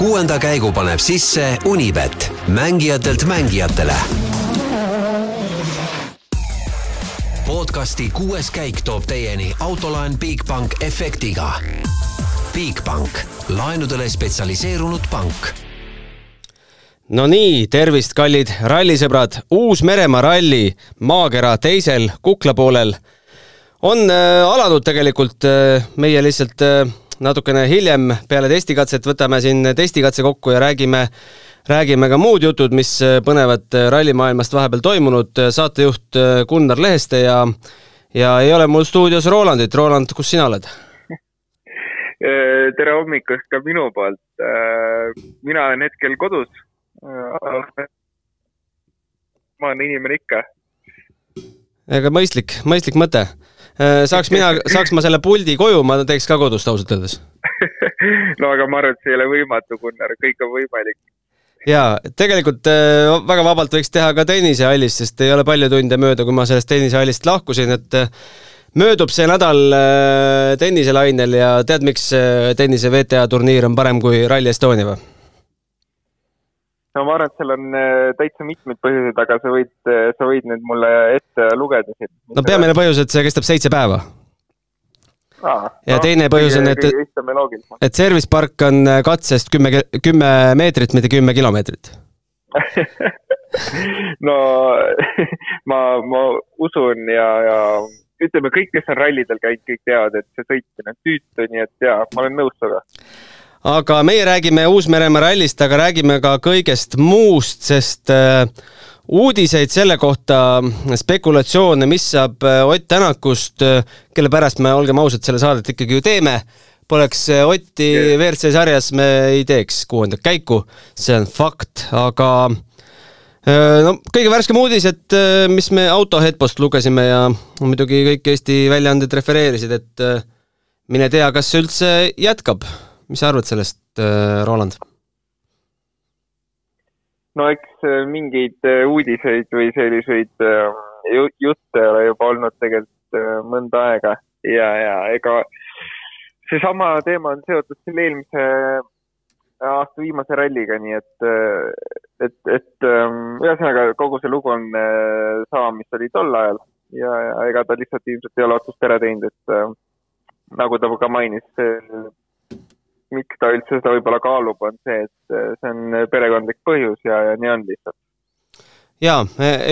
kuuenda käigu paneb sisse Unibet, mängijatelt mängijatele. podcasti kuues käik toob teieni autolaen Bigbank efektiga. Bigbank, laenudele spetsialiseerunud pank no nii, tervist, kallid rallisõbrad, Uus-Meremaa ralli maakera teisel kuklapoolel on äh, alanud tegelikult äh, meie lihtsalt äh, natukene hiljem peale testikatset võtame siin testikatse kokku ja räägime, räägime ka muud jutud, mis põnevad rallimaailmast vahepeal toimunud. saatejuht Gunnar Leheste ja, ja ei ole mul stuudios Rolandit. Roland, kus sina oled? tere hommikust ka minu poolt. mina olen hetkel kodus ma olen inimene ikka. ega mõistlik, mõistlik mõte. Äh, saaks mina, saaks ma selle puldi koju, ma teeks ka kodust ausalt öeldes no aga ma arvan, et see ei ole võimatu, Gunnar, kõik on võimalik. jaa, tegelikult äh, väga vabalt võiks teha ka tennisehallis, sest ei ole palju tunde mööda, kui ma sellest tennisehallist lahkusin, et äh, möödub see nädal tenniselainel ja tead, miks tennise WTA turniir on parem kui Rally Estonia või? No ma arvan, et seal on äh, täitsa mitmeid põhjuseid, aga sa võid, äh, sa võid need mulle ette lugeda siin. no peamine põhjus, et see kestab seitse päeva. Aa, ja no, teine põhjus on, et, et service park on äh, katsest kümme, kümme meetrit, mitte kümme kilomeetrit no ma, ma usun ja, ja ütleme, kõik, kes on rallidel käinud, kõik teavad, et see sõitmine on tüütu, nii et jaa, ma olen nõus sinuga aga meie räägime Uus-Meremaa rallist, aga räägime ka kõigest muust, sest äh, uudiseid selle kohta, spekulatsioone, mis saab äh, Ott Tänakust, äh, kelle pärast me, olgem ausad, selle saadet ikkagi ju teeme, poleks Otti WRC sarjas, me ei teeks kuuendat käiku, see on fakt, aga no kõige värskem uudis, et mis me Autoheadpost lugesime ja muidugi kõik Eesti väljaanded refereerisid, et mine tea, kas see üldse jätkab mis sa arvad sellest, äh, Roland? no eks äh, mingeid äh, uudiseid või selliseid jutte ole juba olnud tegelikult mõnda aega ja, ja ega seesama teema on seotud selle eelmise aasta viimase ralliga, nii et, et, et ähm, ühesõnaga kogu see lugu on sama, mis oli tol ajal ja, ja ega ta lihtsalt ilmselt ei ole otsust ära teinud, et nagu ta ka mainis, miks ta üldse seda võib-olla kaalub, on see, et äh, see on perekondlik põhjus ja, ja nii on lihtsalt. jaa,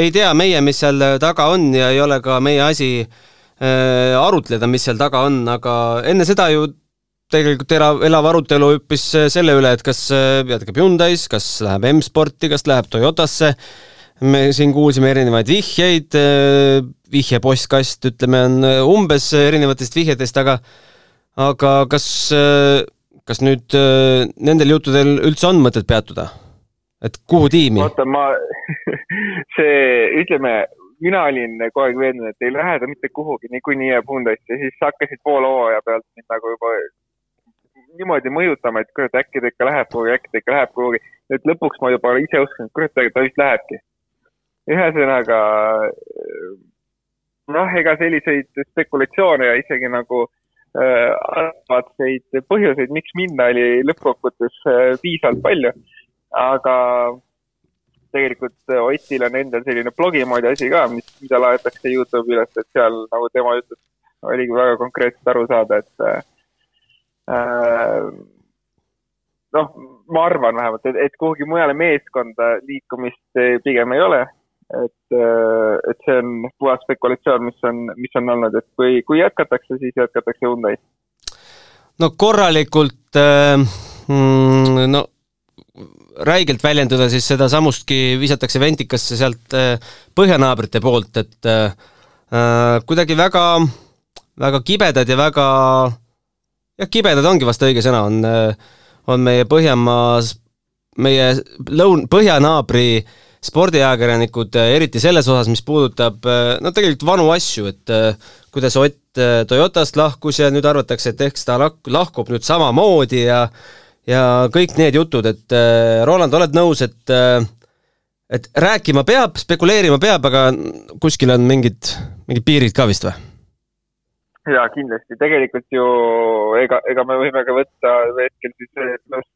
ei tea meie, mis seal taga on ja ei ole ka meie asi äh, arutleda, mis seal taga on, aga enne seda ju tegelikult elav, elav arutelu hüppis selle üle, et kas äh, jätkab Hyundai's, kas läheb M-sporti, kas läheb Toyotasse, me siin kuulsime erinevaid vihjeid, äh, vihje postkast, ütleme, on umbes erinevatest vihjetest, aga aga kas kas nüüd äh, nendel juttudel üldse on mõtet peatuda? et kuhu tiimi? vaata, ma see, ütleme, mina olin kogu aeg veendunud, et ei lähe ta mitte kuhugi, niikuinii jääb Hyundai'sse, siis hakkasid poole hooaja pealt mind nagu juba niimoodi mõjutama, et kurat, äkki ta ikka läheb kuhugi, äkki ta ikka läheb kuhugi. et lõpuks ma juba ise uskusin, et kurat, ta vist lähebki. ühesõnaga, noh, ega selliseid spekulatsioone ja isegi nagu adekvaatseid põhjuseid, miks minna, oli lõppkokkuvõttes äh, piisavalt palju. aga tegelikult Otil on endal selline blogi moodi asi ka, mis, mida laetakse Youtube'i üles, et seal nagu tema ütles, oligi väga konkreetselt aru saada, et äh, noh, ma arvan vähemalt, et, et kuhugi mujale meeskonda liikumist pigem ei ole et, äh, et see on puhas spekulatsioon, mis on, mis on olnud, et kui, kui jätkatakse, siis jätkatakse Hyundai's. No korralikult äh, mm, no räigelt väljenduda, siis sedasamustki visatakse ventikasse sealt äh, põhjanaabrite poolt, et äh, äh, kuidagi väga, väga kibedad ja väga, jah, kibedad ongi vast õige sõna, on, on meie Põhjamaas, meie lõun-, põhjanaabri spordiajakirjanikud, eriti selles osas, mis puudutab no tegelikult vanu asju, et kuidas Ott Toyotast lahkus ja nüüd arvatakse, et ehk ta lahkub nüüd samamoodi ja ja kõik need jutud, et Roland, oled nõus, et et rääkima peab, spekuleerima peab, aga kuskil on mingid, mingid piirid ka vist või? ja kindlasti, tegelikult ju ega, ega me võime ka võtta hetkel siis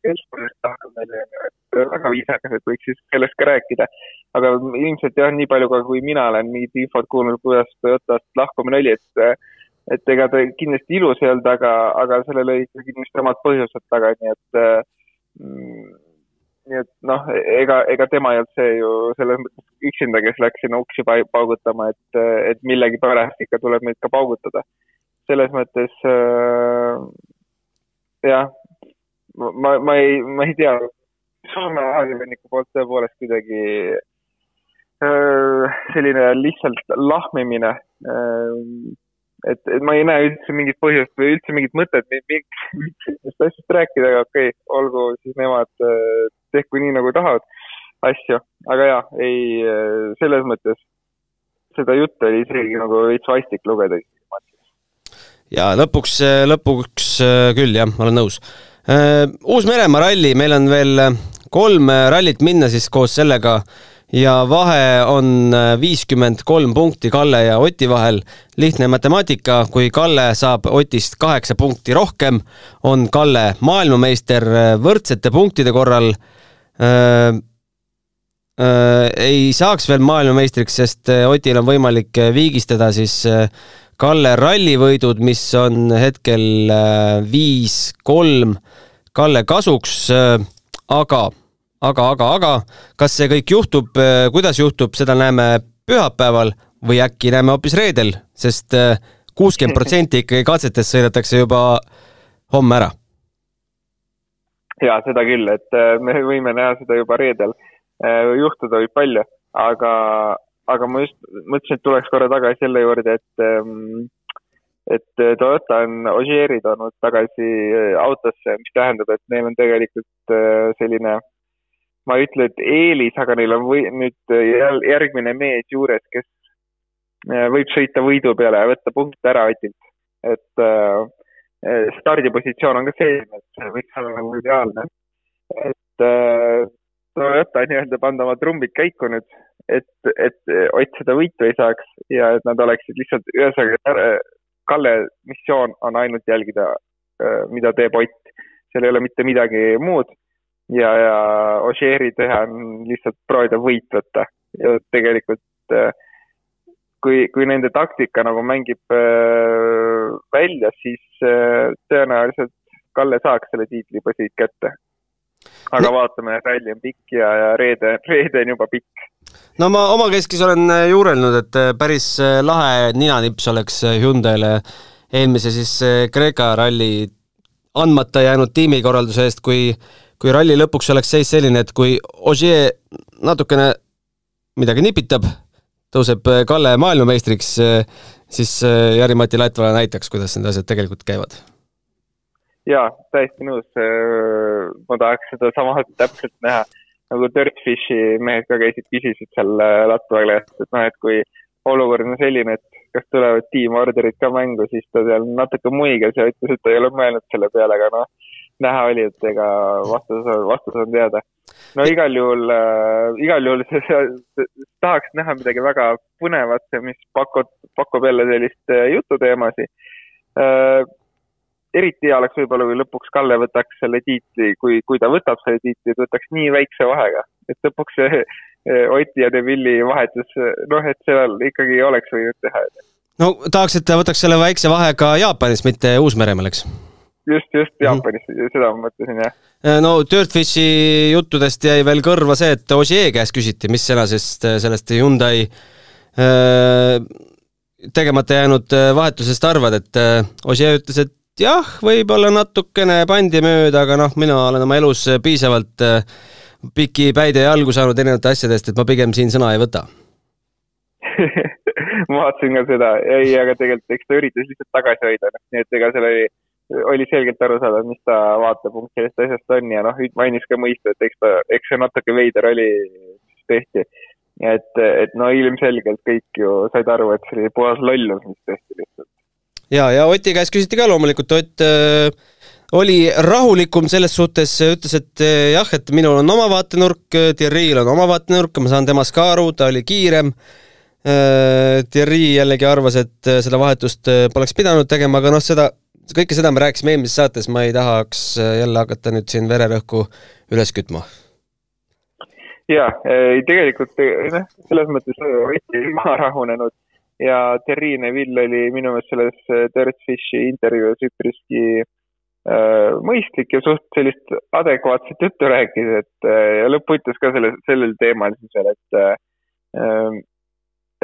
keskkonnas tahab meile, väga viisakas, et võiks siis sellest ka rääkida. aga ilmselt jah, nii palju ka, kui mina olen mingit infot kuulnud, kuidas Toyotast lahkumine oli, et et ega ta kindlasti ilus ei olnud, aga, aga sellel olid kindlasti omad põhjused taga, nii et mm, nii et noh, ega, ega tema ei olnud see ju selles mõttes üksinda, kes läks sinna uksi paugutama, et, et millegipärast ikka tuleb neid ka paugutada. selles mõttes äh, jah, ma, ma ei, ma ei tea, Soome ajakirjaniku poolt tõepoolest kuidagi äh, selline lihtsalt lahmimine äh, et, et ma ei näe üldse mingit põhjust või üldse mingit mõtet, miks, sellest asjast rääkida, aga okei okay,, olgu siis nemad äh, tehku nii, nagu tahavad asju, aga jaa, ei, äh, selles mõttes seda juttu oli isegi nagu veits vastik lugeda. ja lõpuks, äh, lõpuks küll jah, ma olen nõus. Uus-Meremaa ralli, meil on veel kolm rallit minna siis koos sellega ja vahe on viiskümmend kolm punkti Kalle ja Oti vahel. lihtne matemaatika, kui Kalle saab Otist kaheksa punkti rohkem, on Kalle maailmameister võrdsete punktide korral äh, äh, ei saaks veel maailmameistriks, sest äh, Otil on võimalik äh, viigistada siis äh, Kalle rallivõidud, mis on hetkel viis-kolm Kalle kasuks, aga, aga, aga, aga kas see kõik juhtub, kuidas juhtub, seda näeme pühapäeval või äkki näeme hoopis reedel, sest kuuskümmend protsenti ikkagi katsetest sõidetakse juba homme ära ja seda küll, et äh, me võime näha seda juba reedel. Äh, juhtuda võib palju, aga, aga ma just mõtlesin, et tuleks korra tagasi selle juurde, et ähm, et Toyota on Ogieri toonud tagasi äh, autosse, mis tähendab, et neil on tegelikult selline, ma ei ütle, et eelis, aga neil on või, nüüd järgmine mees juures, kes võib sõita võidu peale ja võtta punkte ära Otilt. et äh, Eh, stardipositsioon on ka selline, et see võiks olla nagu ideaalne. et äh, Toyota nii-öelda panna oma trumbid käiku nüüd, et, et Ott seda võitu ei saaks ja et nad oleksid lihtsalt, ühesõnaga Kalle missioon on ainult jälgida, äh, mida teeb Ott. seal ei ole mitte midagi muud ja, ja Ožeeri teha on lihtsalt proovida võit võtta ja tegelikult äh, kui, kui nende taktika nagu mängib äh, välja, siis äh, tõenäoliselt Kalle saaks selle tiitli siit kätte. aga no. vaatame, ralli on pikk ja, ja reede, reede on juba pikk. no ma omakeskis olen juurelnud, et päris lahe ninanips oleks Hyundai'le eelmise siis Kreeka ralli andmata jäänud tiimikorralduse eest, kui kui ralli lõpuks oleks seis selline, et kui Ogier natukene midagi nipitab, tõuseb äh, Kalle maailmameistriks, äh, siis äh, Jari-Mati Latvala näitaks, kuidas need asjad tegelikult käivad. jaa, täiesti nõus. ma tahaks sedasama täpselt näha, nagu Dirtfishi mehed ka käisid, küsisid seal Latvale, et noh, et kui olukord on selline, et kas tulevad tiimorderid ka mängu, siis ta seal natuke muigas ja ütles, et ta ei ole mõelnud selle peale, aga noh, näha oli, et ega vastus, vastus on teada no igal juhul äh,, igal juhul see, see, tahaks näha midagi väga põnevat, mis pakub, pakub jälle sellist äh, jututeemasid äh,. eriti hea oleks võib-olla, kui lõpuks Kalle võtaks selle tiitli, kui, kui ta võtab selle tiitli, et võtaks nii väikse vahega, et lõpuks see äh, Oti ja Devilli vahetus, noh, et seal ikkagi oleks võinud teha. no tahaks, et ta võtaks selle väikse vahega Jaapanis, mitte Uus-Meremaal, eks? Just, just mhm. Jaapanis mm, -hmm. seda ma mõtlesin, jah. Äh, no Dirtfishi juttudest jäi veel kõrva see, et Ossier käest küsiti, mis tänasest sellest Hyundai äh, tegemata jäänud äh, vahetusest arvad, et Ossier ütles, et jah, võib-olla natukene pandi mööda, aga noh, mina olen oma elus piisavalt piki päide jalgu saanud erinevate asjadest, et ma pigem siin sõna ei võta ma vaatasin ka seda, ei, aga tegelikult eks ta üritas lihtsalt tagasi hoida, noh, nii et ega seal oli oli selgelt aru saada, mis ta vaatepunkt sellest asjast on ja noh, mainis ka mõista, et eks ta, eks see natuke veider oli, mis tehti. et, et no ilmselgelt kõik ju said aru, et see oli puhas lollus, mis tehti lihtsalt. ja, ja Oti käest küsiti ka loomulikult, Ott äh, oli rahulikum selles suhtes, ütles, et äh, jah, et minul on oma vaatenurk, Thierry'l on oma vaatenurk, ma saan temast ka aru, ta oli kiirem Thierry jällegi arvas, et seda vahetust poleks pidanud tegema, aga noh, seda, kõike seda me rääkisime eelmises saates, ma ei tahaks jälle hakata nüüd siin vererõhku üles kütma. Jaa, tegelikult noh, selles mõttes Ott oli maha rahunenud ja Terri Neville oli minu meelest selles Dirtfishi intervjuus üpriski äh, mõistlik ja suht sellist adekvaatset juttu rääkis, et äh, ja lõppu ütles ka selle, sellel teemal siis veel, et äh,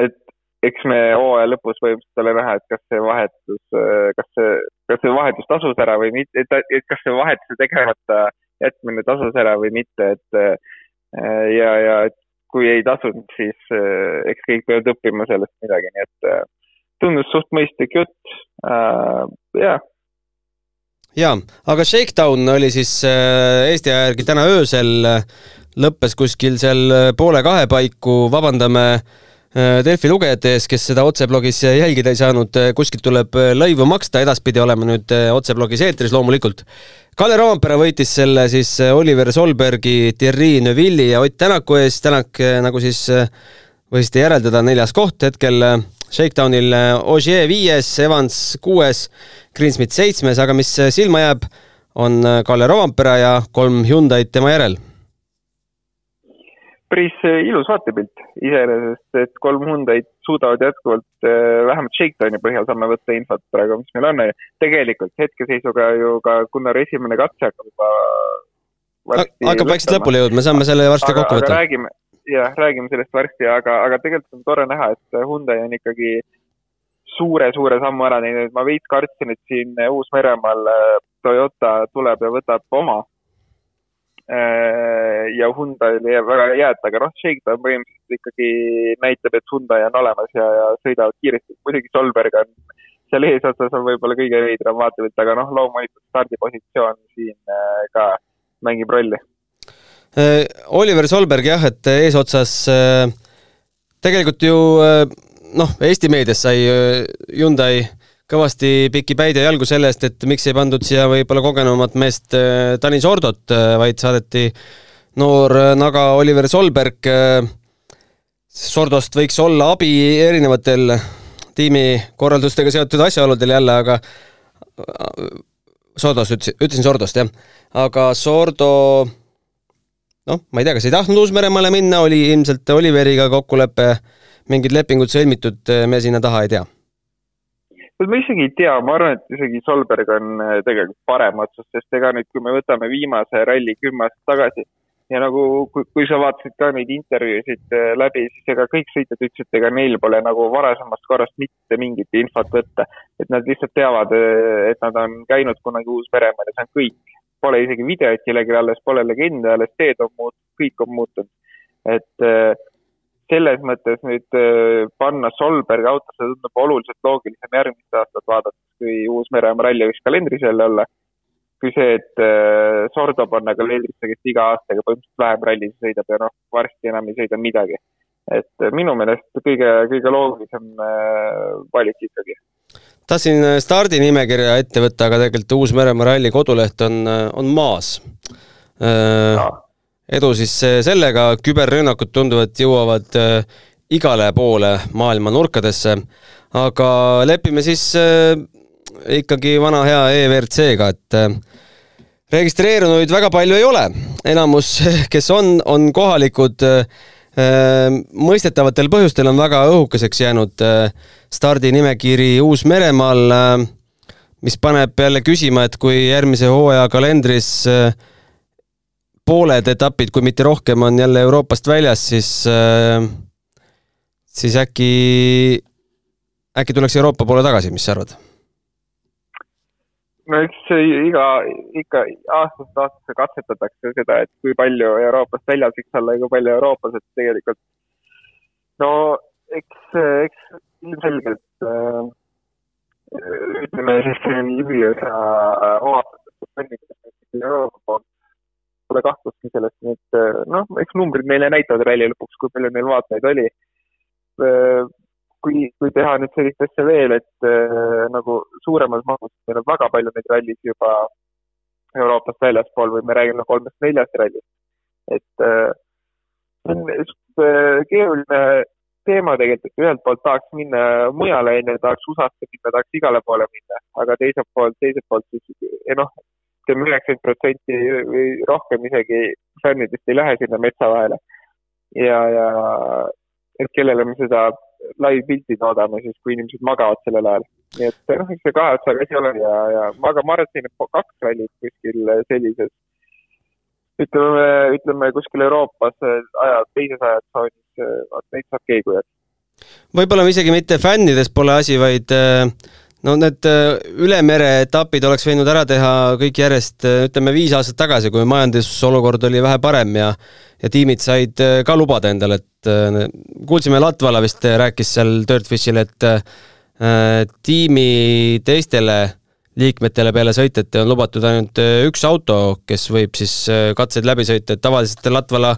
et eks me hooaja lõpus põhimõtteliselt ole näha, et kas see vahetus, kas see, kas see vahetus tasus ära või mitte, et, kas see vahetuse tegemata jätmine tasus ära või mitte, et Äh, ja, ja kui ei tasunud, siis äh, eks kõik peavad õppima sellest midagi, nii et äh, tundus suht mõistlik jutt, jah. jaa, aga Shakedown oli siis Eesti aja järgi täna öösel, lõppes kuskil seal poole kahe paiku, vabandame Delfi lugejate ees, kes seda otseblogis jälgida ei saanud, kuskilt tuleb lõivu maksta, edaspidi oleme nüüd otseblogis eetris loomulikult. Kalle Roompere võitis selle siis äh, Oliver Solbergi, Thierry Neuville'i ja Ott Tänaku ees, Tänak äh, nagu siis äh, võisite järeldada, neljas koht hetkel Shakedownil Ogier viies, Evans kuues, Greensmith seitsmes, aga mis silma jääb, on Kalle Roompere ja kolm Hyundai'd tema järel päris eh, ilus vaatepilt iseenesest, et kolm Hyundai'd suudavad jätkuvalt eh, vähemalt Shakedowni põhjal saame võtta infot praegu, mis meil on. tegelikult hetkeseisuga ju ka Gunnar esimene katse hakkab juba hakkab vaikselt lõpule jõudma, saame selle varsti kokku võtta. räägime, jah, räägime sellest varsti, aga, aga tegelikult on tore näha, et Hyundai on ikkagi suure-suure sammu ära teinud, ma veits kartsin, et siin Uus-Meremaal eh, Toyota tuleb ja võtab oma ja Hyundai'l jääb väga jääd, aga noh, Shakedown põhimõtteliselt ikkagi näitab, et Hyundai on olemas ja, ja sõidavad kiiresti. muidugi Solberg on seal eesotsas on võib-olla kõige veidram vaatepilt, aga noh, loomulikult stardipositsioon siin äh, ka mängib rolli. Äh, Oliver Solberg jah, et eesotsas tegelikult ju noh, Eesti meedias sai Hyundai kõvasti pikki päid ja jalgu selle eest, et miks ei pandud siia võib-olla kogenumat meest äh, Tanis Ordot, äh, vaid saadeti noor äh, naga Oliver Solberg. Sordost võiks olla abi erinevatel tiimikorraldustega seotud asjaoludel jälle, aga Sordost ütlesin, ütlesin Sordost jah, aga Sordo noh, ma ei tea, kas ei tahtnud Uus-Meremaale minna, oli ilmselt Oliveriga kokkulepe, mingid lepingud sõlmitud, me sinna taha ei tea ma isegi ei tea, ma arvan, et isegi Solberg on äh, tegelikult parem otsus, sest ega nüüd, kui me võtame viimase ralli kümme aastat tagasi ja nagu, kui, kui sa vaatasid ka neid intervjuusid äh, läbi, siis ega kõik sõitjad ütlesid, et ega neil pole nagu varasemast korrast mitte mingit infot võtta. et nad lihtsalt teavad, äh, et nad on käinud kunagi Uus-Meremaal ja see on kõik. Pole isegi videot kellelgi alles, pole legende alles, teed on muutunud, kõik on muutunud. et äh, selles mõttes nüüd äh, panna Solberg autosse tundub oluliselt loogilisem järgmist aastat vaadates, kui Uus-Meremaa ralli võiks kalendris jälle olla, kui see, et äh, Sordo panna kalendrisse, kes iga aastaga põhimõtteliselt vähem rallisid sõidab ja noh, varsti enam ei sõida midagi. et äh, minu meelest kõige, kõige loogilisem valik ikkagi. Tahtsin stardinimekirja ette võtta, aga tegelikult Uus-Meremaa ralli koduleht on, on maas edu siis eh, sellega, küberrünnakud tunduvad, jõuavad eh, igale poole maailma nurkadesse, aga lepime siis eh, ikkagi vana hea EVRC-ga, et registreerunuid väga palju ei ole, enamus, kes on, on kohalikud, mõistetavatel põhjustel on väga õhukeseks jäänud stardinimekiri Uus-Meremaal, mis paneb jälle küsima, et kui järgmise hooaja kalendris pooled etapid, kui mitte rohkem, on jälle Euroopast väljas, siis, äh, siis äkki, äkki tuleks Euroopa poole tagasi, mis sa arvad? no eks iga, ikka aastast aastasse katsetatakse seda, et kui palju Euroopast väljas võiks olla ja kui palju Euroopas, et tegelikult no eks, eks ilmselgelt äh, ütleme siis selline jõgiosa omapärasest Euroopa poolt pole kahtlustki sellest, nii et äh, noh, eks numbrid meile näitavad ralli lõpuks, kui palju neil vaatajaid oli. Äh, kui, kui teha nüüd sellist asja veel, et äh, nagu suuremas mahus, meil on väga palju neid rallisid juba Euroopast väljaspool või me räägime kolmest-neljast rallist. et see on keeruline teema tegelikult, et ühelt poolt tahaks minna mujale, onju, tahaks USA-sse minna, tahaks igale poole minna, aga teiselt poolt, teiselt poolt siis noh, ütleme üheksakümmend protsenti või rohkem isegi fännidest ei lähe sinna metsa vahele. ja, ja et kellele me seda live-pilti toodame siis, kui inimesed magavad sellel ajal. nii et noh, eks see kahe otsaga asi ole ja, ja aga ma arvan, et selline kaks rallit kuskil sellises ütleme, ütleme kuskil Euroopas aja, teises ajatsoonis, vaat neid saab keegi jääda. võib-olla isegi mitte fännides pole asi, vaid äh, no need äh, üle mere etapid oleks võinud ära teha kõik järjest, äh, ütleme viis aastat tagasi, kui majandusolukord oli vähe parem ja ja tiimid said ka lubada endale, et kuulsime, Latvala vist rääkis seal Dirtfishil, et tiimi teistele liikmetele peale sõitjate on lubatud ainult äh, üks auto, kes võib siis äh, katseid läbi sõita, et tavaliselt Latvala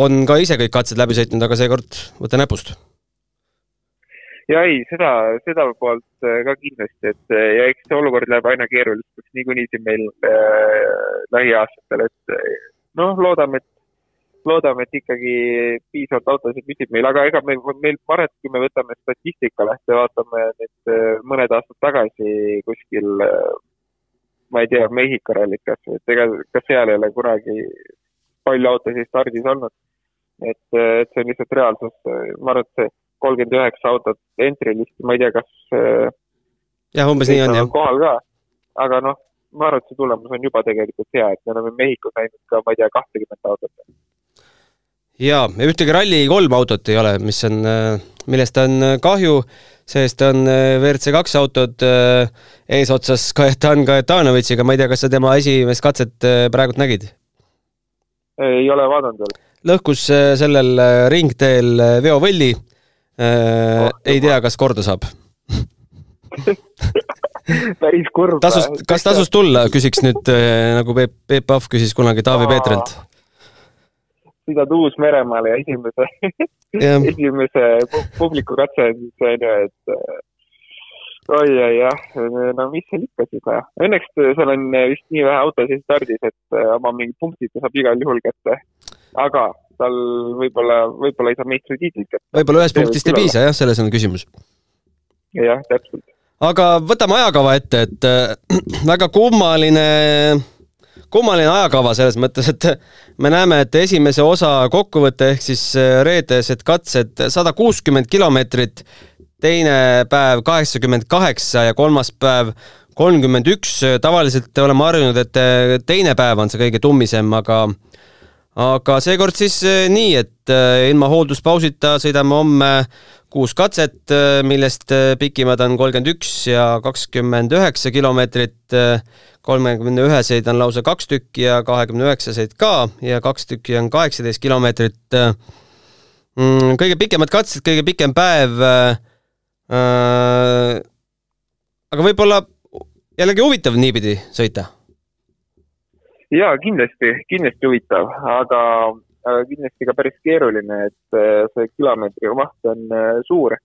on ka ise kõik katsed läbi sõitnud, aga seekord võta näpust. Ja ei, seda, seda poolt äh, ka kindlasti, et ja eks see olukord läheb aina keerulisemaks niikuinii siin meil äh, lähiaastatel, et noh, loodame, et loodame, et ikkagi piisavalt autosid püsib meil, aga ega meil, meil parem, kui me võtame statistika lähte, vaatame nüüd äh, mõned aastad tagasi kuskil, äh, ma ei tea, Mehhiko rallit kas või, et ega, ka seal ei ole kunagi palju autosid stardis olnud. et, äh, et see on lihtsalt reaalsus, ma arvan, et see kolmkümmend üheksa autot entry listi, ma ei tea, kas jah, umbes nii on jah. kohal ka, aga noh, ma arvan, et see tulemus on juba tegelikult hea, et me oleme Mehhikos näinud ka, ma ei tea, kahtekümmet autot jaa, ühtegi Rally3 autot ei ole, mis on, millest on kahju, sest on äh, WRC kaks autod äh, eesotsas Kajetan Kajetanovitšiga, ma ei tea, kas sa tema esimest katset äh, praegult nägid? ei ole vaadanud veel. lõhkus sellel ringteel veovõlli ei tea, kas korda saab päris kurb. tasus, kas tasus tulla, küsiks nüüd nagu Peep, Peep Pahv küsis kunagi Taavi Peetrelt sõidad Uus-Meremaale ja esimese esimese publiku katse on siis onju, et äh, oi oi jah, no mis seal ikka siis vaja. Õnneks seal on vist nii vähe autosid stardis, et äh, oma mingid punktid saab igal juhul kätte. aga tal võib-olla, võib-olla ei saa meistritiitlit kätte. võib-olla ühest punktist ei piisa jah, selles on küsimus. jah, täpselt. aga võtame ajakava ette, et äh, väga kummaline kummaline ajakava selles mõttes, et me näeme, et esimese osa kokkuvõte ehk siis äh, reedesed katsed sada kuuskümmend kilomeetrit, teine päev kaheksakümmend kaheksa ja kolmas päev kolmkümmend üks, tavaliselt oleme harjunud, et äh, teine päev on see kõige tummisem, aga aga seekord siis äh, nii, et ilma hoolduspausita sõidame homme kuus katset, millest pikimad on kolmkümmend üks ja kakskümmend üheksa kilomeetrit kolmekümne üheseid on lausa kaks tükki ja kahekümne üheksaseid ka ja kaks tükki on kaheksateist kilomeetrit. Mm, kõige pikemad katsed, kõige pikem päev aga võib-olla jällegi huvitav niipidi sõita? Jaa, kindlasti, kindlasti huvitav, aga, aga kindlasti ka päris keeruline, et äh, see kilomeetri maht on äh, suur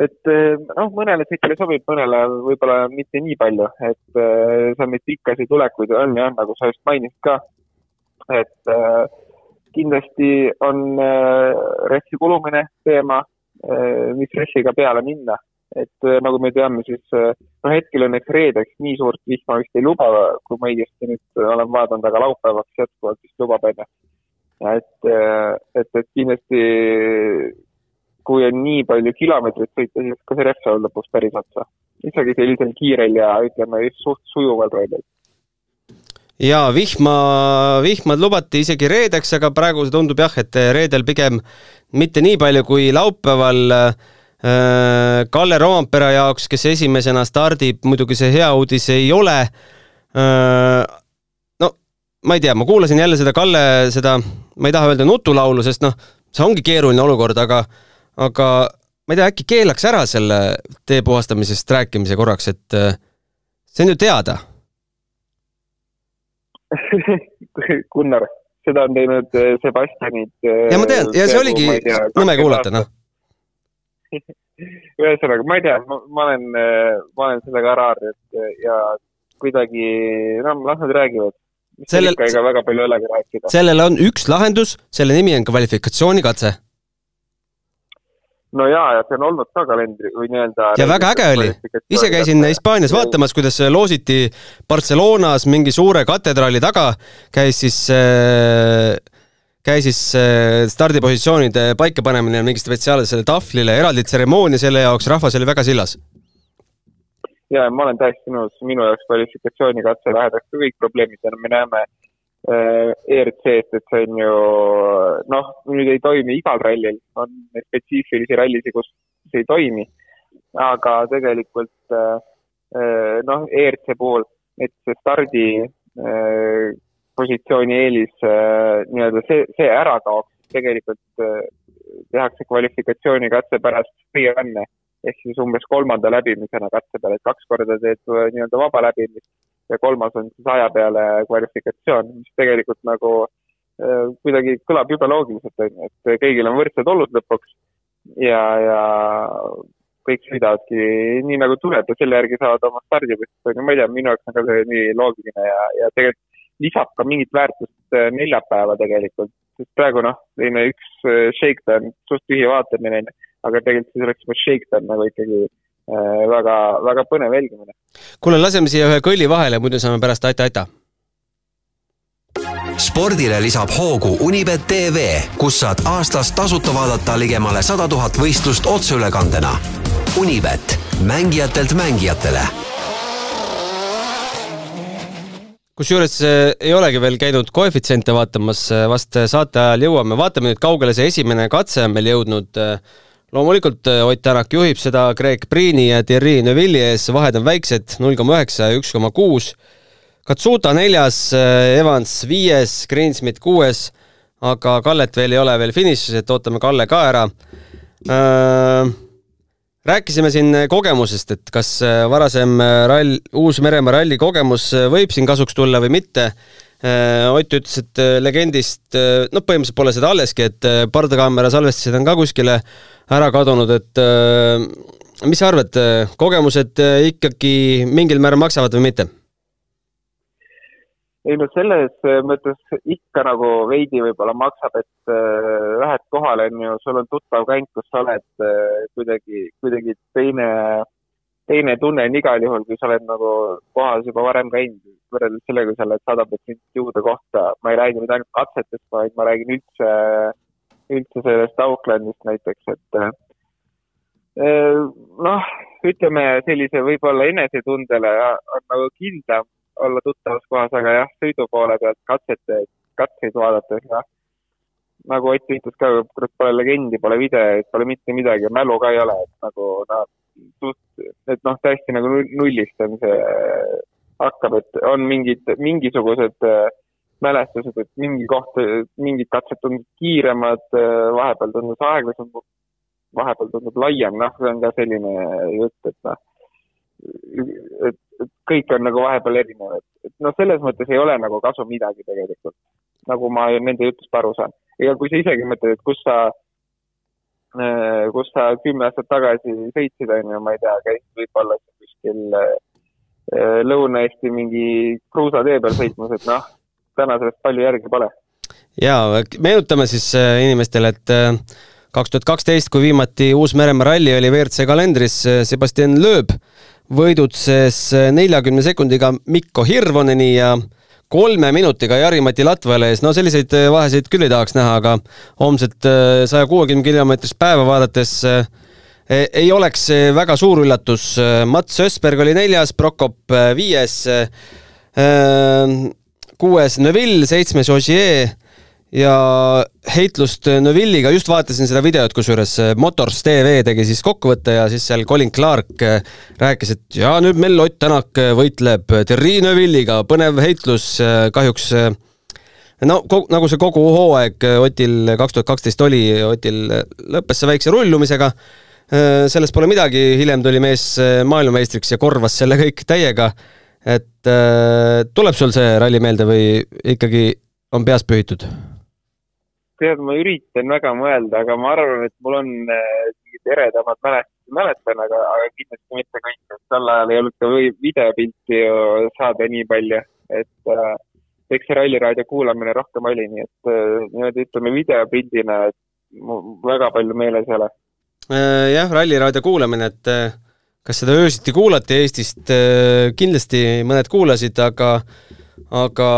et eh, noh, mõnele tsikli sobib, mõnele võib-olla mitte nii palju, et äh, seal neid pikkasid tulekuid on ja on, nagu sa just mainisid ka. et äh, kindlasti on äh, ressi kulumine teema äh,, mis ressiga peale minna. Et äh, nagu me teame, siis äh, noh, hetkel õnneks reedeks nii suurt vihma vist ei luba, kui ma õigesti nüüd olen vaadanud, aga laupäevaks jätkuvalt vist lubab, onju. et, et, et kindlasti kui on nii palju kilomeetreid sõita, siis ka see rehv saab lõpuks päris otsa. isegi sellisel kiirel ja ütleme suht sujuval reedel. jaa, vihma, vihmad lubati isegi reedeks, aga praegu see tundub jah, et reedel pigem mitte nii palju kui laupäeval äh, Kalle Roompere jaoks, kes esimesena stardib, muidugi see hea uudis ei ole äh,. no ma ei tea, ma kuulasin jälle seda Kalle, seda, ma ei taha öelda nutulaulu, sest noh, see ongi keeruline olukord, aga aga ma ei tea, äkki keelaks ära selle tee puhastamisest rääkimise korraks, et äh, see on ju teada Gunnar, seda on teinud äh, Sebastianid. Äh, ja ma tean ja see oligi nõme kuulata, noh. Ühesõnaga, ma ei tea, ma olen, ma olen sellega ära harjunud ja kuidagi, no las nad räägivad. sellel, sellel on üks lahendus, selle nimi on kvalifikatsioonikatse. No jaa, ja see on olnud ka kalendri või nii-öelda ja väga äge oli, ise käisin Hispaanias vaatamas, kuidas loositi Barcelonas mingi suure katedraali taga, käis siis äh, käis siis äh, stardipositsioonide paikapanemine mingi spetsiaalsele tahvlile, eraldi tseremoonia selle jaoks, rahvas oli väga sillas. ja ma olen täiesti nõus, minu jaoks kvalifikatsioonikatse lähedaks ka kõik probleemid me näeme äh, ERC-st, et see on ju noh, nüüd ei toimi igal rallil, on spetsiifilisi rallisid, kus see ei toimi, aga tegelikult äh, noh, ERC puhul, et see stardi positsiooni eelis äh, nii-öelda see, see ära kaoks, tegelikult äh, tehakse kvalifikatsioonikatse pärast freerun'e ehk siis umbes kolmanda läbimisena katse peale, et kaks korda teed äh, nii-öelda vaba läbimist ja kolmas on siis aja peale kvalifikatsioon, mis tegelikult nagu äh, kuidagi kõlab jube loogiliselt, on ju, et kõigil on võrdsed olud lõpuks ja, ja kõik sõidavadki nii nagu tuleb. Ja selle järgi saavad oma stardipõhjust, on ju, ma ei tea, minu jaoks on ka see nii loogiline ja, ja tegelikult lisab ka mingit väärtust äh, neljapäeva tegelikult, sest praegu noh, selline üks äh, shakedown, suht tühi vaatamine, aga tegelikult siis oleks juba shakedown nagu ikkagi äh, väga, väga põnev jälgimine. kuule, laseme siia ühe kõlli vahele, muidu saame pärast aita-aita spordile lisab hoogu Unibet tv, kus saad aastas tasuta vaadata ligemale sada tuhat võistlust otseülekandena. Unibet, mängijatelt mängijatele kusjuures äh, ei olegi veel käinud koefitsiente vaatamas, äh, vast saate ajal jõuame, vaatame nüüd, kaugele see esimene katse on meil jõudnud. Äh, loomulikult Ott Tänak juhib seda Greg Priini ja Thierry Neuvilli ees, vahed on väiksed, null koma üheksa ja üks koma kuus. Katsuta neljas, Evans viies, Greensmit kuues, aga Kallet veel ei ole veel finišis, et ootame Kalle ka ära rääkisime siin kogemusest, et kas äh, varasem äh, rall, Uus-Meremaa ralli kogemus äh, võib siin kasuks tulla või mitte. Ott ütles, et legendist, noh, põhimõtteliselt pole seda alleski, et pardakaamera salvestised on ka kuskile ära kadunud, et mis sa arvad, kogemused ikkagi mingil määral maksavad või mitte? Ei no selles mõttes ikka nagu veidi võib-olla maksab, et äh, lähed kohale, on ju, sul on tuttav käinud, kus sa oled äh, kuidagi, kuidagi teine, teine tunne on igal juhul, kui sa oled nagu kohas juba varem käinud, võrreldes sellega, kui sa oled sada protsenti uude kohta. ma ei räägi nüüd ainult katsetest, vaid ma räägin üldse, üldse sellest Aucklandist näiteks, et äh, noh, ütleme sellise võib-olla enesetundele on nagu kindlam olla tuttavas kohas, aga jah, sõidu poole pealt katsete, katseid vaadates, jah, nagu Ott ütles ka, kurat, pole legendi, pole videoid, pole mitte midagi, mälu ka ei ole, et nagu noh, suht, et noh, täiesti nagu nullist on see, hakkab, et on mingid, mingisugused äh, mälestused, et mingi koht, mingid katsed tunduvad kiiremad, äh, vahepeal tundus aeglasem, vahepeal tundub laiem, noh, see on ka selline jutt, et noh, et et kõik on nagu vahepeal erinev, et, et noh, selles mõttes ei ole nagu kasu midagi tegelikult, nagu ma nende jutust aru saan. ega kui sa isegi mõtled, et kus sa, äh, kus sa kümme aastat tagasi sõitsid, on ju, ma ei tea, käisid võib-olla kuskil äh, Lõuna-Eesti mingi kruusatee peal sõitmas, et noh, täna sellest palju järgi pole. jaa, meenutame siis äh, inimestele, et kaks tuhat kaksteist, kui viimati Uus-Meremaa ralli oli WRC kalendris, Sebastian Loeb võidutses neljakümne sekundiga Mikko Hirvoneni ja kolme minutiga Jari-Mati Latvale ees, no selliseid äh, vahesid küll ei tahaks näha, aga homset saja kuuekümne kilomeetrist päeva vaadates ei oleks väga suur üllatus. Mats Ösberg oli neljas, Prokop viies, kuues Neville, seitsmes Ogier ja heitlust Neuvilliga, just vaatasin seda videot, kusjuures äh, Motors tv tegi siis kokkuvõtte ja siis seal Colin Clark äh, rääkis, et ja nüüd meil Ott Tänak võitleb Thierry Neuvilliga, põnev heitlus, kahjuks no nagu see kogu hooaeg Otil kaks tuhat kaksteist oli, Otil lõppes see väikse rullumisega, sellest pole midagi, hiljem tuli mees maailmameistriks ja korvas selle kõik täiega, et tuleb sul see ralli meelde või ikkagi on peas pühitud? Tead, ma üritan väga mõelda, aga ma arvan, et mul on äh, mingid eredamad mälestused, mäletan, aga, aga kindlasti mitte kõik, et sel ajal ei olnud ka videopilti ju saada nii palju, et äh, eks see Ralliraadio kuulamine rohkem oli, nii et äh, niimoodi ütleme videopildina, et väga palju meeles ei ole. Jah, Ralliraadio kuulamine, et kas seda öösiti kuulati Eestist, kindlasti mõned kuulasid, aga aga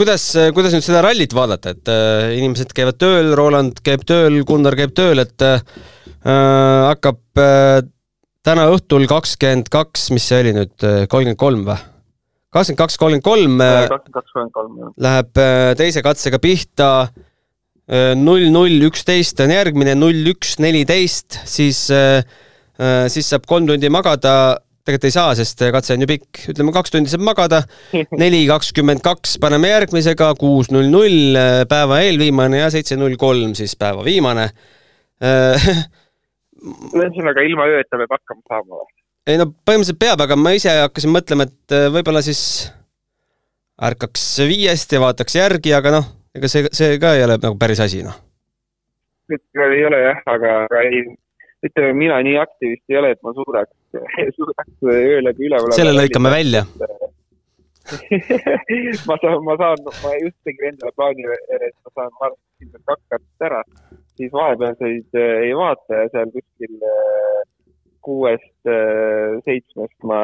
kuidas, kuidas nüüd seda rallit vaadata, et äh, inimesed käivad tööl, Roland käib tööl, Gunnar käib tööl, et äh, hakkab äh, täna õhtul kakskümmend kaks, mis see oli nüüd, äh, kolmkümmend kolm või? kakskümmend kaks, kolmkümmend kolm äh, läheb äh, teise katsega pihta, null, null, üksteist on järgmine, null, üks, neliteist, siis, siis saab kolm tundi magada tegelikult ei saa, sest katse on ju pikk, ütleme kaks tundi saab magada, neli kakskümmend kaks paneme järgmisega, kuus null null päeva eelviimane ja seitse null kolm siis päeva viimane ühesõnaga ilma ööta peab hakkama saama või? ei no põhimõtteliselt peab, aga ma ise hakkasin mõtlema, et äh, võib-olla siis ärkaks viiest ja vaataks järgi, aga noh, ega see, see ka ei ole nagu päris asi, noh. ei ole jah, aga, aga ei, ütleme, mina nii aktivist ei ole, et ma suudaks, suudaks öö läbi üleval selle lõikame välja. Ma saan, ma saan, ma just tegin endale plaani, et ma saan varsti ilmselt kaks kartust ära, siis vahepealseid äh, ei vaata ja seal kuskil äh, kuuest, äh, seitsmest ma,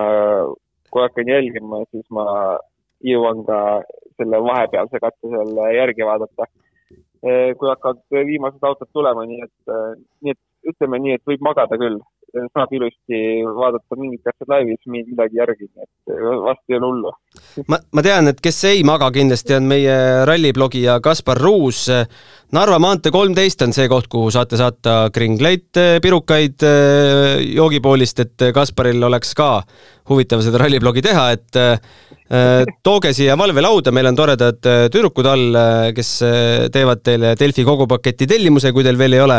kui hakkan jälgima, siis ma jõuan ka selle vahepealse katse seal järgi vaadata. kui hakkavad viimased autod tulema, nii et, nii et ütleme nii, et võib magada küll, saab ilusti vaadata mingit asja laivis, midagi järgi, et vast ei ole hullu. ma, ma tean, et kes ei maga kindlasti, on meie ralliblogija Kaspar Ruus. Narva maantee kolmteist on see koht, kuhu saate saata kringleid, pirukaid joogipoolist, et Kasparil oleks ka huvitav seda ralliblogi teha, et Äh, tooge siia valvelauda, meil on toredad äh, tüdrukud all, äh, kes teevad teile Delfi kogupaketi tellimuse, kui teil veel ei ole,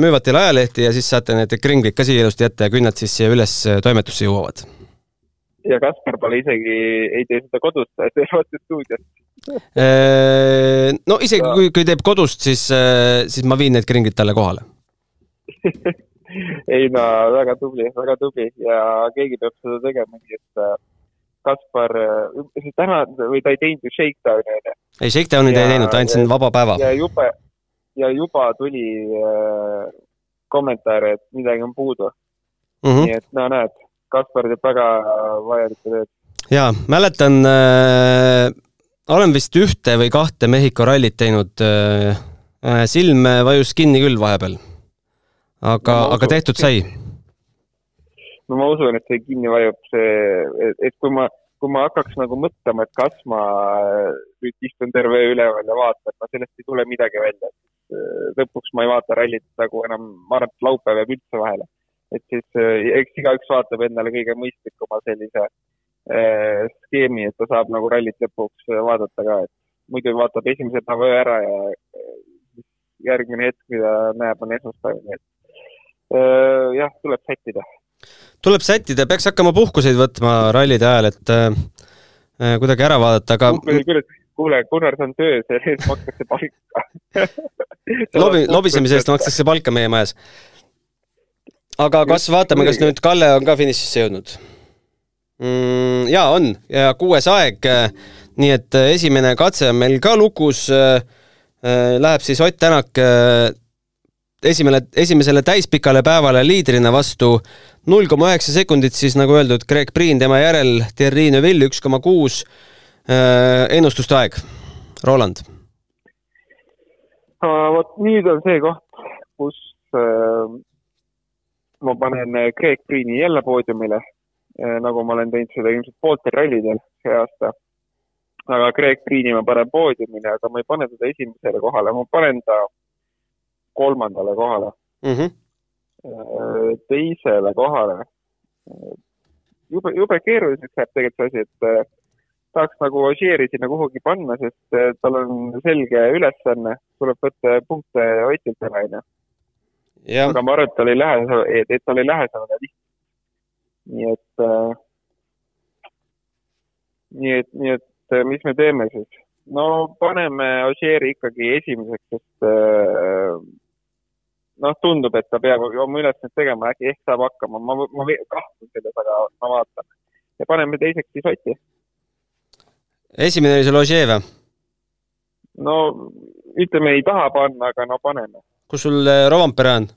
müüvad teile ajalehti ja siis saate need kringlid ka siia ilusti jätta ja künnad siis siia üles toimetusse jõuavad. ja Kaspar pole isegi, ei tee seda kodus, ta teeb otse stuudios. no isegi kui, kui teeb kodust, siis, siis ma viin need kringlid talle kohale ei no väga tubli, väga tubli ja keegi peab seda tegema, nii et Kaspar, äh, täna või ta ei teinud ju Shakedowni, onju. ei, Shakedowni ta ei teinud, ta andis vaba päeva. ja jube, ja juba tuli äh, kommentaare, et midagi on puudu mm. -hmm. nii et no näed, Kaspar teeb väga vajalikku tööd. jaa, mäletan äh,, olen vist ühte või kahte Mehhiko rallit teinud äh,, äh silm vajus kinni küll vahepeal. aga no,, aga tehtud sai no ma usun, et see kinni vajub, see, et kui ma, kui ma hakkaks nagu mõtlema, et kas ma nüüd istun terve öö üleval ja vaatan, no sellest ei tule midagi välja. Äh, lõpuks ma ei vaata rallit nagu enam, ma arvan, et laupäev jääb üldse vahele. et siis äh, eks igaüks vaatab endale kõige mõistlikuma sellise äh, skeemi, et ta saab nagu rallit lõpuks vaadata ka, et muidu vaatab esimese päeva ära ja äh, järgmine hetk, mida näeb, on esmaspäev, nii et äh, jah, tuleb sättida tuleb sättida, peaks hakkama puhkuseid võtma rallide ajal, et äh, äh kuidagi ära vaadata, aga kuule, Gunnar, see on töö, selle eest makstakse palka. Lobi, lobisemise eest makstakse palka meie majas. aga kas vaatame, kas nüüd Kalle on ka finišisse jõudnud? Mm,? jaa, on. Ja kuues aeg, nii et esimene katse on meil ka lukus, äh, läheb siis Ott Tänak esimene, esimesele täispikale päevale liidrina vastu. Null koma üheksa sekundit, siis nagu öeldud, Greg Priin, tema järel. Thierry Neuville üks koma kuus. Äh, ennustuste aeg, Roland. vot nüüd on see koht, kus äh, ma panen Greg Priini jälle poodiumile äh,, nagu ma olen teinud seda ilmselt pooltel rallidel see aasta. aga Greg Priini ma panen poodiumile, aga ma ei pane teda esimesele kohale, ma panen ta kolmandale kohale mm. -hmm. teisele kohale. jube, jube keeruliseks läheb tegelikult see asi, et äh, tahaks nagu Ožeeri sinna kuhugi panna, sest äh, tal on selge ülesanne, tuleb võtta punkte Otilt ära, onju. aga ma arvan, et tal ei lähe, et, et tal ei lähe see väga lihtsalt. nii et äh,, nii et, nii et mis me teeme siis? no paneme Ožeeri ikkagi esimeseks, sest äh, noh, tundub, et ta peab oma ülesannet tegema, äkki ehk saab hakkama, ma, ma kahtlen selles, aga ma vaatan. ja paneme teiseks siis Oti. Esimene oli sul Ožee või? no ütleme, ei taha panna, aga no paneme. kus sul äh, Rovampere on?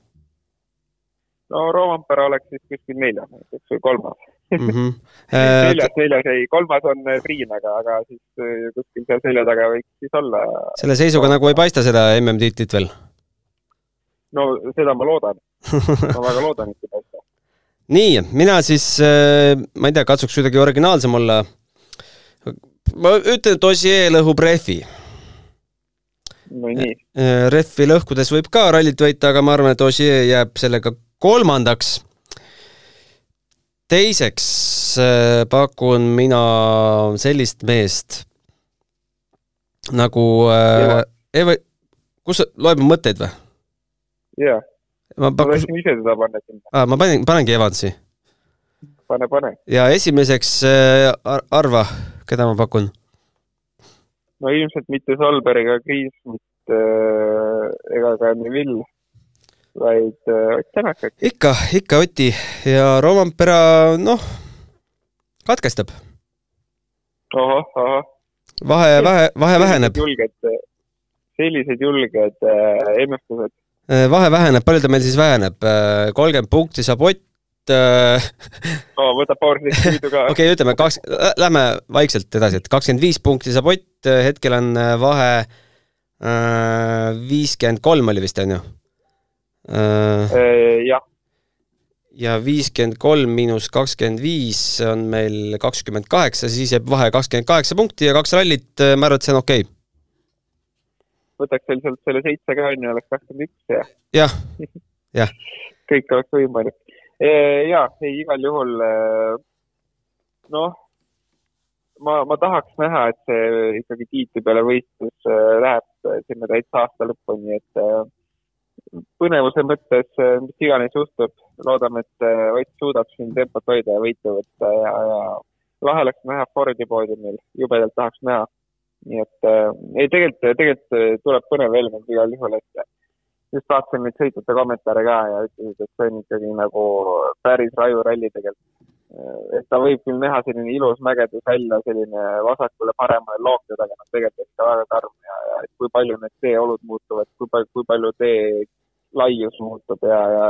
no Roompere oleks siis kuskil neljas näiteks või kolmas mm. -hmm. neljas, neljas ei, kolmas on Priin, aga, aga siis kuskil seal selja taga võiks siis olla. selle seisuga nagu ei paista seda MM-tiitlit veel? no seda ma loodan ma väga loodan, et ei paista. nii, mina siis, ma ei tea, katsuks kuidagi originaalsem olla. Ma ütlen, et Ossier lõhub rehvi no nii. Rehvi lõhkudes võib ka rallit võita, aga ma arvan, et Ossier jääb sellega kolmandaks. teiseks äh, pakun mina sellist meest nagu äh, Eva, kus, loeb mu mõtteid või? jaa. ma pakun. ma tahtsin ise teda panna sinna. aa, ma panin, panengi Evansi. pane, pane. ja esimeseks äh, arva, keda ma pakun? no ilmselt mitte Solberg ega Kriis, mitte ega ka Neville vaid äh, Ott Tänak äkki. ikka, ikka Oti ja Rovampera, noh, katkestab. ahah, ahah. vahe, vahe, vahe väheneb. julged, sellised julged äh, ennustused. Äh, vahe väheneb, palju ta meil siis väheneb? Äh, kolmkümmend punkti saab Ott oh, võtab powersling'i võidu ka. okei okay,, ütleme kaks, lähme vaikselt edasi, et kakskümmend viis punkti saab Ott, hetkel on vahe viiskümmend kolm oli vist, on ju? Äh, jah. ja viiskümmend kolm miinus kakskümmend viis on meil kakskümmend kaheksa, siis jääb vahe kakskümmend kaheksa punkti ja kaks rallit, äh, ma arvan, et see on okei okay. võtaks veel sealt selle seitse ka, on ju, oleks kakskümmend üks ja. jah, jah. kõik oleks võimalik. Äh, ja, ei, igal juhul noh, ma, ma tahaks näha, et see ikkagi tiitli peale võistlus läheb sinna täitsa aasta lõpuni, et põnevuse mõttes, mis iganes juhtub, loodame, et Ott suudab siin tempot hoida ja võitu võtta ja, ja lahe oleks näha Fordi poodiumil, jubedalt tahaks näha. nii et ei, tegelikult, tegelikult tuleb põnev element igal juhul, et just vaatasin neid sõitjate kommentaare ka ja ütlesid, et see on ikkagi nagu päris raju ralli tegelikult. et ta võib küll näha selline ilus mägedus välja, selline vasakule-paremale lookida, aga noh, tegelikult ikka väga karm ja, ja kui palju need teeolud muutuvad, kui palju, kui palju tee laius muutub ja, ja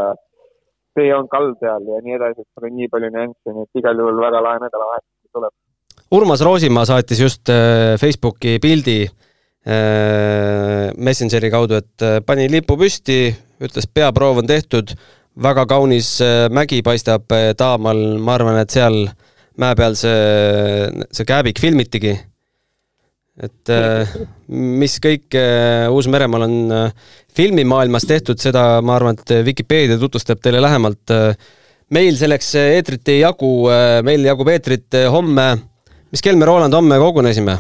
tee on kalda ja nii edasi, et seal on nii palju nüansse, nii et igal juhul väga lahe nädalavahetus tuleb. Urmas Roosimaa saatis just äh, Facebooki pildi äh, Messengeri kaudu, et äh, pani lipu püsti, ütles, peaproov on tehtud, väga kaunis mägi paistab taamal, ma arvan, et seal mäe peal see, see kääbik filmitigi et äh, mis kõik äh, Uus-Meremaal on äh, filmimaailmas tehtud, seda ma arvan, et Vikipeedia tutvustab teile lähemalt. meil selleks eetrit ei jagu, meil jagub eetrit homme. mis kell me, Roland, homme kogunesime?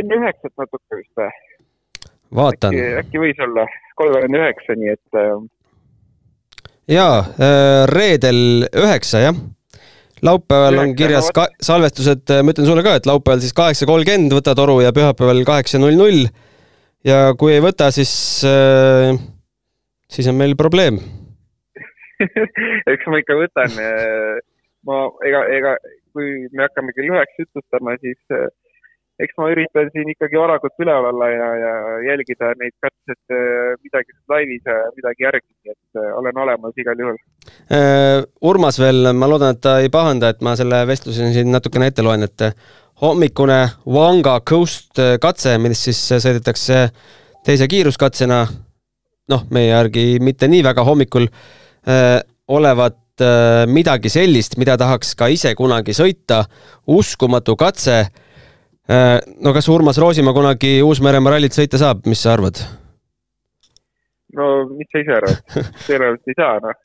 Enne üheksat natuke vist või? vaatan. äkki võis olla kolmkümmend üheksa, nii et. jaa, reedel üheksa, jah laupäeval on kirjas ka salvestused, ma ütlen sulle ka, et laupäeval siis kaheksa kolmkümmend võta toru ja pühapäeval kaheksa null null. ja kui ei võta, siis äh,, siis on meil probleem eks ma ikka võtan. Äh, ma, ega, ega kui me hakkame kell üheksa jutustama, siis äh, eks ma üritan siin ikkagi varakult üleval olla ja, ja jälgida neid katseid, äh, midagi laivis ja midagi järgi, et äh, olen olemas igal juhul. Äh, Urmas veel, ma loodan, et ta ei pahanda, et ma selle vestluse siin natukene ette loen, et hommikune Wanga Coast katse, millest siis sõidetakse teise kiiruskatsena, noh, meie järgi mitte nii väga hommikul, olevat midagi sellist, mida tahaks ka ise kunagi sõita, uskumatu katse Äh, no kas Urmas Roosimaa kunagi Uus-Meremaa rallit sõita saab, mis sa arvad? no mis sa ise arvad? tõenäoliselt ei saa, noh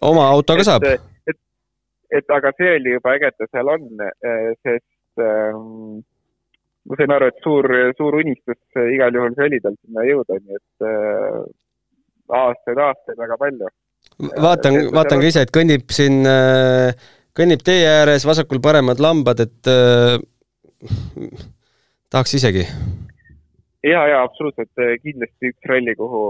oma autoga saab? et, et aga see oli juba äge, et ta seal on, äh, sest ähm, ma sain aru, et suur, suur unistus igal juhul see oli tal sinna jõuda, nii et äh, aastaid-aastaid väga palju. vaatan, vaatan ka ise, et kõnnib siin, äh, kõnnib tee ääres, vasakul-paremad lambad, et tahaks isegi. ja, ja absoluutselt, kindlasti üks ralli, kuhu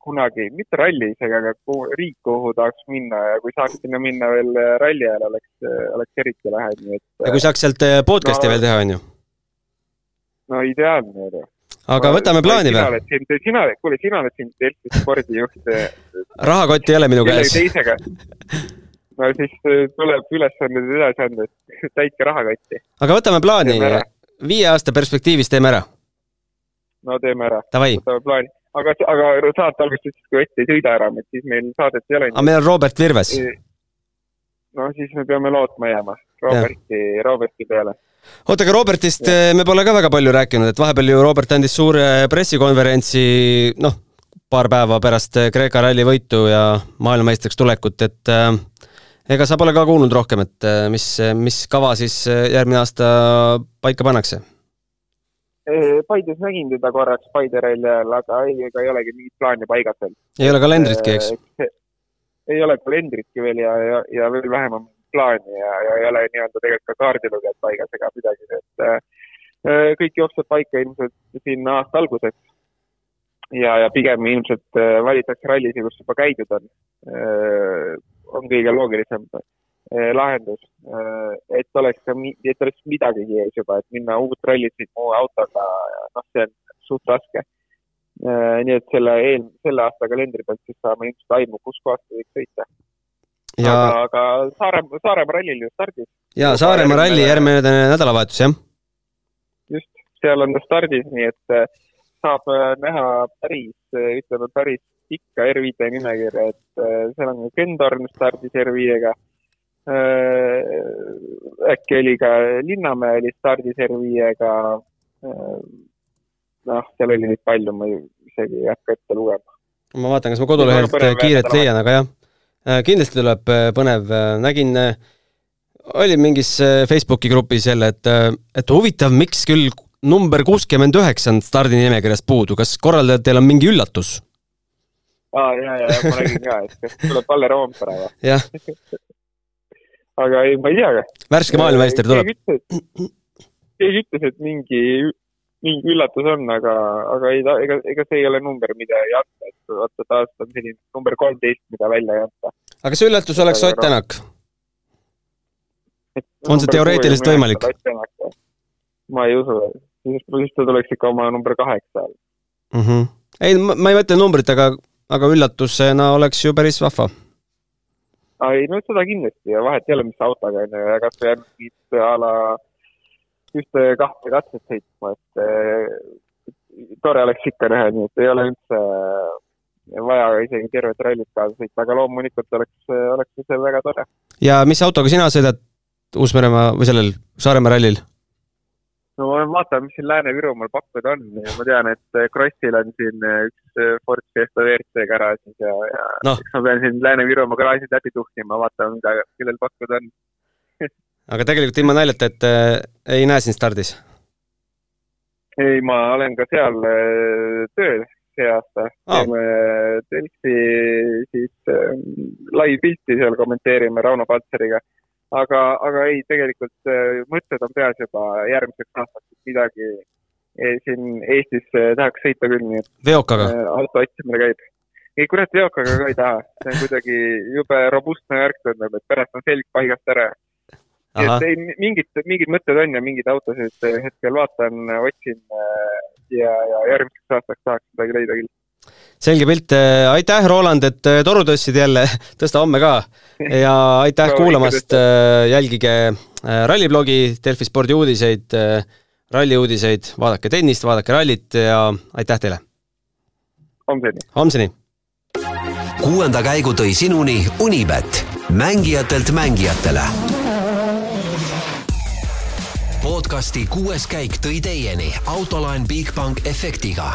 kunagi, mitte ralli isegi, aga kuhu, riik, kuhu tahaks minna ja kui saaks sinna minna veel ralli ajal, oleks, oleks eriti lahe, nii et. ja kui saaks sealt eh, podcast'i no, veel teha, on ju? no ideaalne ju. aga võtame plaani või? sina, kuule, sina oled siin Delfi spordijuht. rahakotti ei ole minu käes. teisega. no siis äh, tuleb ülesanded edasi anda, et täitke rahakotti. aga võtame plaani, viie aasta perspektiivis teeme ära. no teeme ära. võtame plaani aga, aga saate alguses ütlesid, kui Ott ei sõida ära, et siis meil saadet ei ole. aga meil on Robert Virves. no siis me peame lootma jääma Roberti, Roberti peale oota, aga Robertist ja. Eh, me pole ka väga palju rääkinud, et vahepeal ju Robert andis suure pressikonverentsi, noh, paar päeva pärast eh, Kreeka ralli võitu ja maailmameistriks tulekut, et äh, ega sa pole ka kuulnud rohkem, et mis, mis kava siis järgmine aasta paika pannakse? Paides nägin teda korraks Paide ralli ajal, aga ei, ega ei olegi mingit plaani paigas veel. ei ole kalendritki, eks? ei ole kalendritki veel ja, ja, ja veel vähem on plaani ja, ja ei ole nii-öelda tegelikult ka kaardilugejad paigas ega midagi, et äh, kõik jookseb paika ilmselt siin aasta alguseks. ja, ja pigem ilmselt äh, valitakse rallisid, kus juba käidud on äh,, on kõige loogilisem äh, lahendus äh,, et oleks ka, et oleks midagigi ees juba, et minna uut rallit sõitma uue autoga, noh, see on suht raske äh,. nii et selle eel, selle aasta kalendri pealt siis saame ilmselt aimu, kus kohas ta võiks sõita ja aga, aga Saaremaa, Saaremaa rallil ju stardis. jaa, Saaremaa ralli järgmine nädalavahetus, jah. just, seal on ta stardis, nii et saab äh, näha päris, ütleme päris pikka R5 nimekirja, et seal on Ken Torn stardis R5-ga. äkki oli ka Linnamäe oli stardis R5-ga. noh, seal oli neid palju, ma isegi ei hakka ette lugema. ma vaatan, kas ma kodulehelt kiirelt leian, aga jah Äh, kindlasti tuleb äh, põnev, äh, nägin, oli mingis Facebooki grupis jälle, et, et huvitav, miks küll number kuuskümmend üheksa on stardinimekirjast puudu, kas korraldajatel on mingi üllatus? Aa, ja, ja, ja ma nägin ka, et kas tuleb Kalle Roompere või? jah aga ei, ma ei tea. värske maailmameister tuleb. keegi ütles, et mingi mingi üllatus on, aga, aga ei, ega, ega see ei ole number, mida ei anta, et vaata taas on selline number kolmteist, mida välja ei anta. aga see üllatus oleks Ott Tänak? on see teoreetiliselt võimalik? ma ei usu, siis ta tuleks ikka oma number kaheksa mm. -hmm. ei, ma ei mõtle numbrit, aga, aga üllatusena oleks ju päris vahva. ei no seda kindlasti ja vahet ei ole, mis autoga on ju, ja kas või mingid a la ühte-kahte katset sõitma, et eh, tore oleks ikka näha, nii et ei ole üldse eh, vaja isegi tervet rallit kaasa sõita, aga loomulikult oleks, oleks see väga tore. ja mis autoga sina sõidad Uus-Meremaa või sellel Saaremaa rallil? No ma vaatan, mis siin Lääne-Virumaal pakkuda on ma tean, et Krossil on siin üks Ford Fiesta WRC garaažis ja, ja no. ma pean siin Lääne-Virumaa garaažid läbi tuhnima, vaatama, mida, kellel pakkuda on aga tegelikult ilma naljata, et äh, ei näe sind stardis? ei, ma olen ka seal äh, tööl see aasta oh.. teeme Delfi siis äh, live-pilti seal kommenteerime Rauno Paltseriga. Aga, aga ei, tegelikult äh, mõtted on peas juba järgmiseks aastaks, et midagi e, siin Eestis äh, tahaks sõita küll, nii et veokaga äh,? auto otsimine käib. ei, kurat, veokaga ka ei taha, see on kuidagi jube robustne värk tundub, et pärast on selg paigast ära et ei, mingid, mingid mõtted on ja mingeid autosid hetkel vaatan, otsin ja, ja järgmiseks aastaks tahaks midagi leida küll. Selge pilt, äh, aitäh, Roland, et äh, toru tõstsid jälle, tõsta homme ka ja aitäh kuulamast, jälgige ralliblogi, Delfi spordiuudiseid, ralliuudiseid, vaadake tennist, vaadake rallit ja aitäh teile! homseni! homseni! kuuenda käigu tõi sinuni Unibet, mängijatelt mängijatele podcasti kuues käik tõi teieni autolaen Bigbank efektiga.